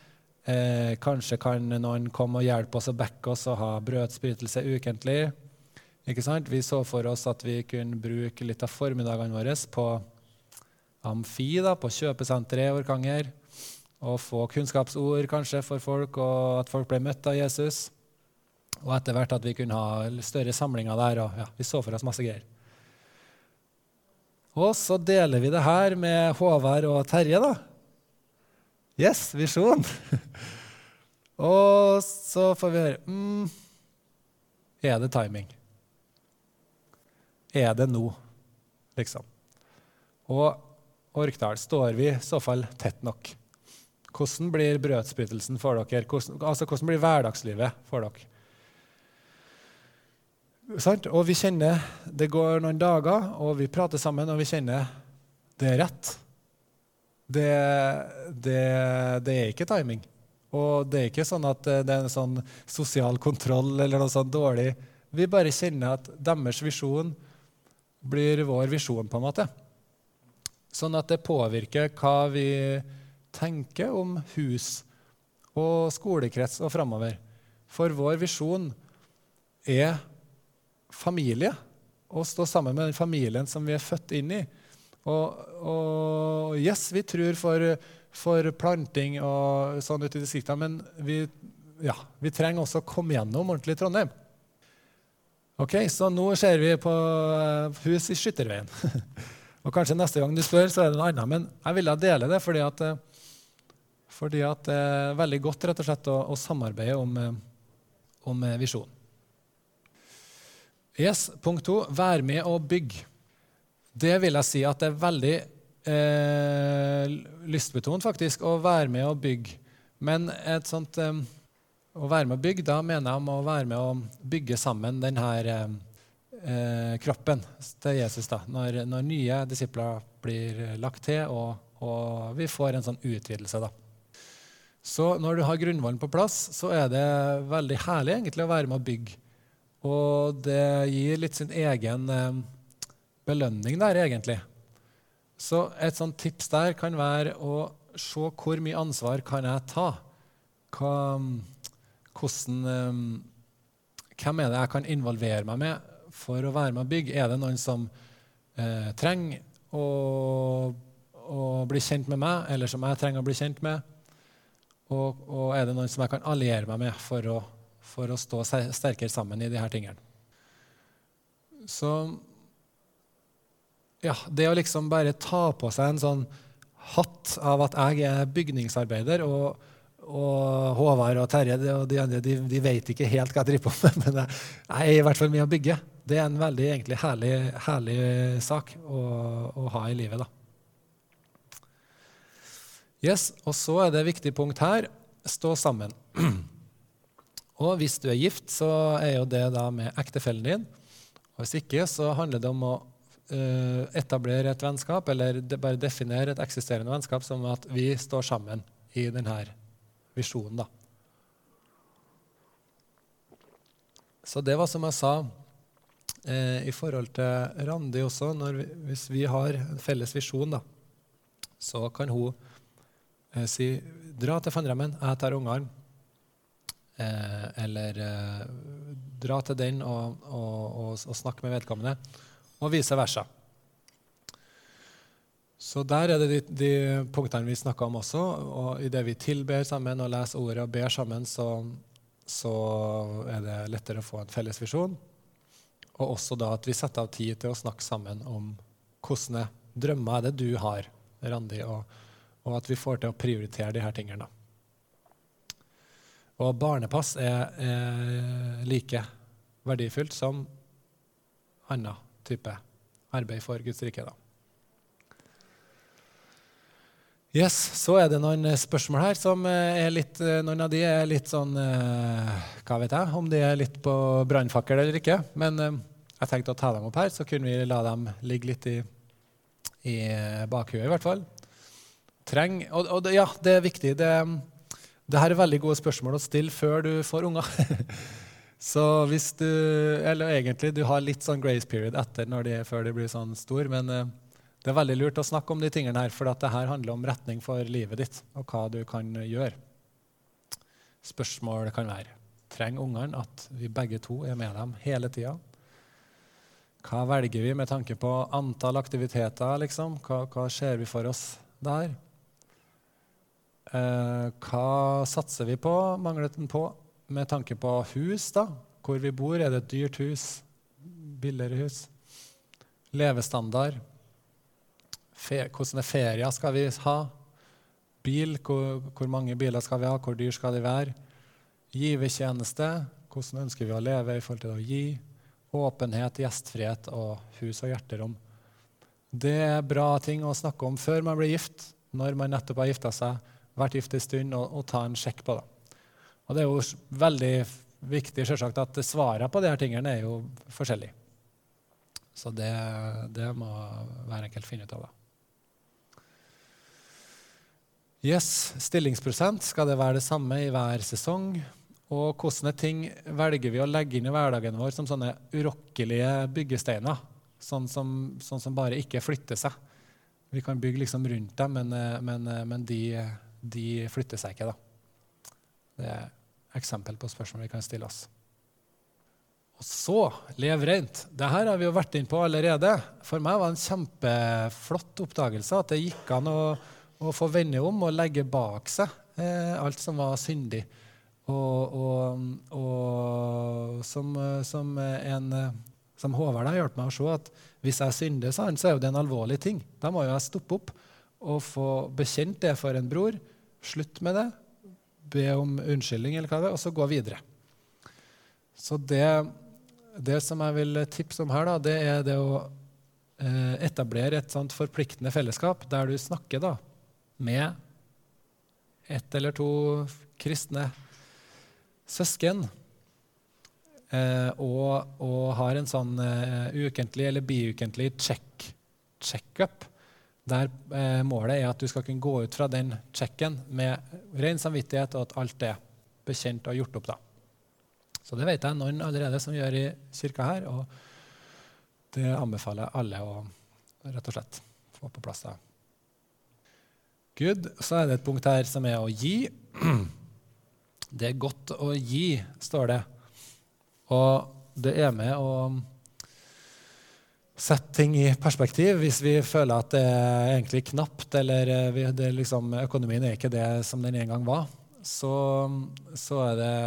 Eh, kanskje kan noen komme og hjelpe oss og backe oss og ha brødsbrytelse ukentlig. Ikke sant? Vi så for oss at vi kunne bruke litt av formiddagene våre på Amfi, da, på kjøpesenteret i Orkanger. Og få kunnskapsord kanskje for folk, og at folk ble møtt av Jesus. Og etter hvert at vi kunne ha større samlinger der. og ja, Vi så for oss masse greier. Og så deler vi det her med Håvard og Terje. da. Yes, visjon! og så får vi høre mm, Er det timing? Er det nå, liksom? Og Orkdal, står vi i så fall tett nok? Hvordan blir brødsbyttelsen for dere? Hvordan, altså, hvordan blir hverdagslivet for dere? Sant? Og vi kjenner Det går noen dager, og vi prater sammen, og vi kjenner det er rett det, det, det, er ikke timing. Og det er ikke sånn at det er en sånn sosial kontroll eller noe sånt dårlig. Vi bare kjenner at deres visjon blir vår visjon, på en måte. Sånn at det påvirker hva vi tenker om hus og skolekrets og framover. For vår visjon er familie. Å stå sammen med den familien som vi er født inn i. Og, og yes, vi tror for, for, planting og sånn ute i distriktene, men vi, ja, vi trenger også å komme gjennom ordentlig Trondheim. Ok, Så nå ser vi på eh, hus i Skytterveien. og kanskje neste gang du spør, så er det noe annet. Men jeg ville dele det fordi at, eh, fordi at det er veldig godt rett og slett å, å samarbeide om, eh, om visjonen. Yes, punkt to vær med og bygg. Det vil jeg si at det er veldig eh, lystbetont faktisk å være med og bygge. Men et sånt, eh, å være med og bygge, da mener jeg om å være med og bygge sammen denne eh, kroppen til Jesus. da, Når, når, nye disipler blir lagt til, og, og, vi får en sånn utvidelse. da. Så når du har grunnvollen på plass, så er det veldig herlig egentlig å være med og bygge. Og det gir litt sin egen eh, belønning der, egentlig. Så et sånt tips der kan være å se hvor mye ansvar kan jeg ta. Hva, hvordan, um, hvem er det jeg kan involvere meg med for å være med å bygge? Er det noen som eh, trenger å, å, bli kjent med meg, eller som jeg trenger å bli kjent med? Og, og er det noen som jeg kan alliere meg med for å, for å stå sterkere sammen i disse tingene? Så ja, det å liksom bare ta på seg en sånn hatt av at jeg er bygningsarbeider, og, og Håvard og Terje og de andre de, de, vet ikke helt hva jeg driver på med, men jeg, er i hvert fall med å bygge. Det er en veldig egentlig herlig, herlig sak å, å, ha i livet. da. Yes, Og så er det et viktig punkt her stå sammen. Og hvis du er gift, så er jo det da med ektefellen din. Og hvis ikke, så handler det om å etablere et vennskap, eller bare definere et eksisterende vennskap som at vi står sammen i denne visjonen. da. Så det var som jeg sa eh, i forhold til Randi også. Vi, hvis vi har en felles visjon, da, så kan hun eh, si dra til Fannremmen, jeg tar ungene. Eh, eller eh, dra til den og, og, og, og snakke med vedkommende. Og vice versa. Så der er det de, de punktene vi snakka om også. Og i det vi tilber sammen og leser ordet og ber sammen, så, så er det lettere å få en felles visjon. Og også da at vi setter av tid til å snakke sammen om hvilke drømmer er det du har, Randi, og, og, at vi får til å prioritere de her tingene. Og barnepass er, er like verdifullt som annen type arbeid for Guds rike. da. Yes, Så er det noen eh, spørsmål her som eh, er litt eh, Noen av de er litt sånn Hva vet jeg, om de er litt på brannfakkel eller ikke. Men jeg tenkte å ta dem opp her, så kunne vi la dem ligge litt i, i bakhuet, i hvert fall. Treng, og, og ja, det er viktig. Det, det her er veldig gode spørsmål å stille før du får unger. så hvis du Eller egentlig, du har litt sånn grace period etter når de, før de blir sånn stor, men det er veldig lurt å snakke om de tingene her, for dette handler om retning for livet ditt og hva du kan gjøre. Spørsmål kan være trenger ungene at vi begge to er med dem hele tida. Hva velger vi med tanke på antall aktiviteter? Liksom? Hva, hva ser vi for oss der? Eh, hva satser vi på, mangler den på, med tanke på hus? da? Hvor vi bor, er det et dyrt hus? Billigere hus? Levestandard? hvordan er ferier skal vi ha? Bil, hvor, hvor, mange biler skal vi ha? Hvor dyr skal de være? Givertjeneste. Hvordan ønsker vi å leve i forhold til å gi? Åpenhet, gjestfrihet og hus og hjerterom. Det er bra ting å snakke om før man blir gift, når man nettopp har gifta seg, vært gift en stund, og, og, ta en sjekk på det. Og det er jo veldig viktig selvsagt, at svarene på disse tingene er jo forskjellige. Så det, det må være enkelt finne ut av. da. Yes, Stillingsprosent, skal det være det samme i hver sesong? Og hvilke ting velger vi å legge inn i hverdagen vår som sånne urokkelige byggesteiner? Sånn som, sånn som bare ikke flytter seg. Vi kan bygge liksom rundt dem, men, men, men de, de, flytter seg ikke. da. Det er eksempel på spørsmål vi kan stille oss. Og så lev rent. Dette har vi jo vært inn på allerede. For meg var det en kjempeflott oppdagelse at det gikk an å å få vende om og legge bak seg eh, alt som var syndig. Og, og, og som, som, en, som Håvard har hjulpet meg å se, at hvis jeg synder, så er det en alvorlig ting. Da må jeg stoppe opp og få bekjent det for en bror. Slutt med det. Be om unnskyldning, eller hva det er, og så gå videre. Så det, det som jeg vil tipse om her, da, det er det å eh, etablere et sånt forpliktende fellesskap der du snakker da, med ett eller to kristne søsken. Eh, og, og, har en sånn eh, ukentlig eller biukentlig check, check-up, der eh, målet er at du skal kunne gå ut fra den sjekken med ren samvittighet, og at alt er bekjent og gjort opp. da. Så det vet jeg noen allerede som gjør i kirka her, og det anbefaler jeg alle å rett og slett få på plass. da. Gud, så er det et punkt her som er å gi. Det er godt å gi, står det. Og det er med å sette ting i perspektiv hvis vi føler at det er egentlig knapt, eller eh, det liksom, økonomien er ikke det som den en gang var. Så, så er det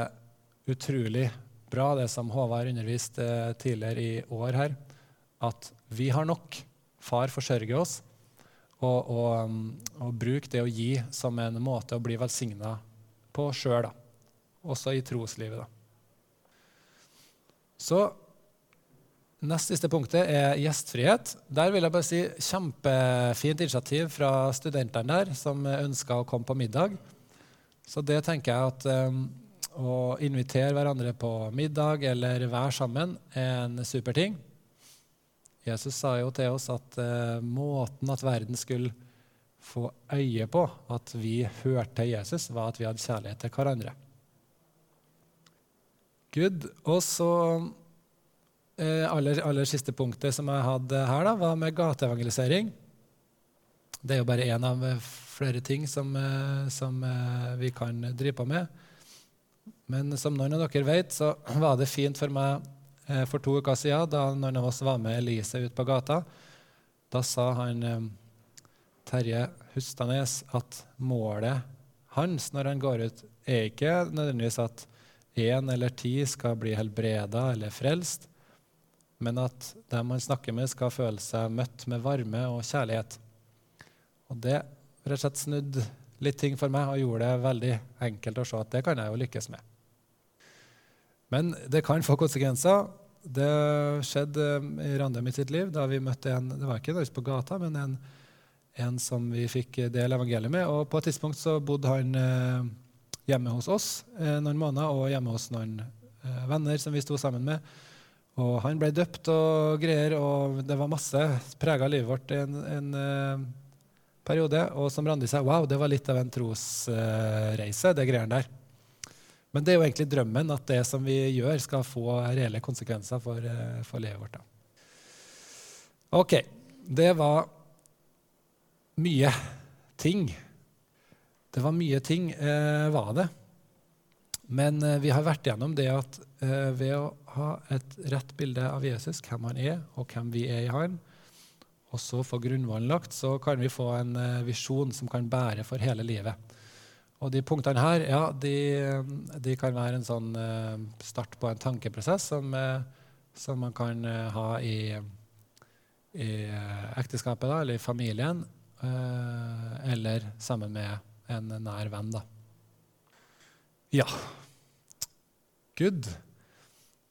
utrolig bra, det som Håvard underviste tidligere i år her, at vi har nok. Far forsørger oss. Og, og, um, og bruk det å gi som en måte å bli velsigna på sjøl, også i troslivet. Da. Så Nest siste punktet er gjestfrihet. Der vil jeg bare si kjempefint initiativ fra studentene der som ønska å komme på middag. Så det tenker jeg at um, å invitere hverandre på middag eller være sammen er en super ting. Jesus sa jo til oss at uh, måten at verden skulle få øye på at vi hørte Jesus, var at vi hadde kjærlighet til hverandre. Good. Og så aller, aller, siste punktet som jeg hadde her, da, var med gateevangelisering. Det er jo bare én av eh, flere ting som, eh, som, vi kan drive på med. Men som noen av dere vet, så var det fint for meg for to uker siden, da noen av oss var med Elise ut på gata. Da sa han Terje Hustanes at målet hans når han går ut, er ikke nødvendigvis at én eller ti skal bli helbreda eller frelst, men at dem man snakker med, skal føle seg møtt med varme og kjærlighet. Og det rett og slett snudd litt ting for meg og gjorde det veldig enkelt å se at det kan jeg jo lykkes med. Men det kan få konsekvenser. Det skjedde i Randem i sitt liv da vi møtte en det var ikke på gata, men en, en, som vi fikk dele evangeliet med. Og på et tidspunkt så bodde han eh, hjemme hos oss eh, noen måneder og hjemme hos noen eh, venner som vi sto sammen med. Og han ble døpt og greier, og det var masse prega livet vårt i en, en uh, periode. Og som Randi sa, wow, det var litt av en trosreise, uh, det greiene der. Men det er jo egentlig drømmen at det som vi gjør, skal få reelle konsekvenser for, uh, for livet vårt. Da. Ok, det var mye ting. Det var mye ting, var det. Men vi har vært gjennom det at ved å ha et rett bilde av Jesus, hvem han er, og hvem vi er i han, og så få grunnvollen lagt, så kan vi få en uh, visjon som kan bære for hele livet. Og de punktene her ja, de, de kan være en sånn start på en tankeprosess som, som man kan ha i, i ekteskapet da, eller i familien, eller sammen med en nær venn. Da. Ja. Good.